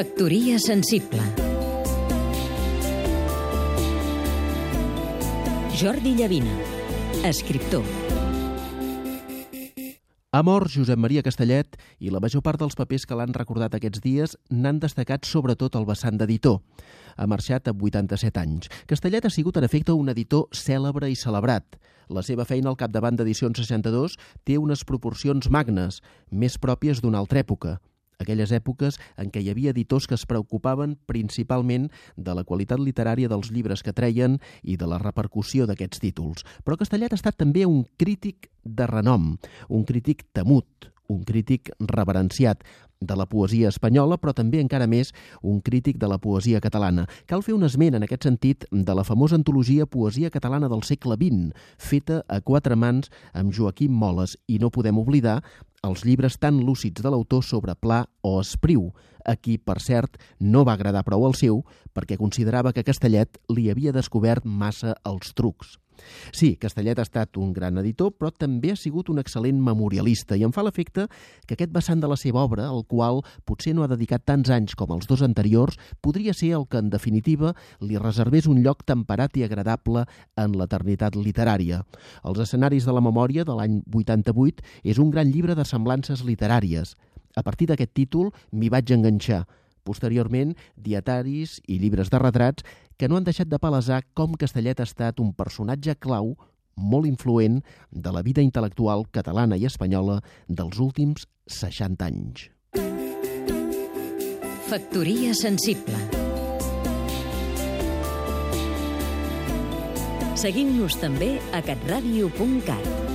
Factoria sensible Jordi Llavina, escriptor Ha mort Josep Maria Castellet i la major part dels papers que l'han recordat aquests dies n'han destacat sobretot el vessant d'editor. Ha marxat amb 87 anys. Castellet ha sigut en efecte un editor cèlebre i celebrat. La seva feina al capdavant d'Edicions 62 té unes proporcions magnes, més pròpies d'una altra època aquelles èpoques en què hi havia editors que es preocupaven principalment de la qualitat literària dels llibres que treien i de la repercussió d'aquests títols. Però Castellet ha estat també un crític de renom, un crític temut, un crític reverenciat de la poesia espanyola, però també encara més un crític de la poesia catalana. Cal fer un esment en aquest sentit de la famosa antologia Poesia catalana del segle XX, feta a quatre mans amb Joaquim Moles, i no podem oblidar els llibres tan lúcids de l'autor sobre Pla o Espriu, a qui, per cert, no va agradar prou el seu perquè considerava que Castellet li havia descobert massa els trucs. Sí, Castellet ha estat un gran editor, però també ha sigut un excel·lent memorialista i em fa l'efecte que aquest vessant de la seva obra, al qual potser no ha dedicat tants anys com els dos anteriors, podria ser el que, en definitiva, li reservés un lloc temperat i agradable en l'eternitat literària. Els escenaris de la memòria de l'any 88 és un gran llibre de semblances literàries. A partir d'aquest títol m'hi vaig enganxar. Posteriorment, dietaris i llibres de retrats que no han deixat de palesar com Castellet ha estat un personatge clau molt influent de la vida intel·lectual catalana i espanyola dels últims 60 anys. Factoria sensible Seguim-nos també a catradio.cat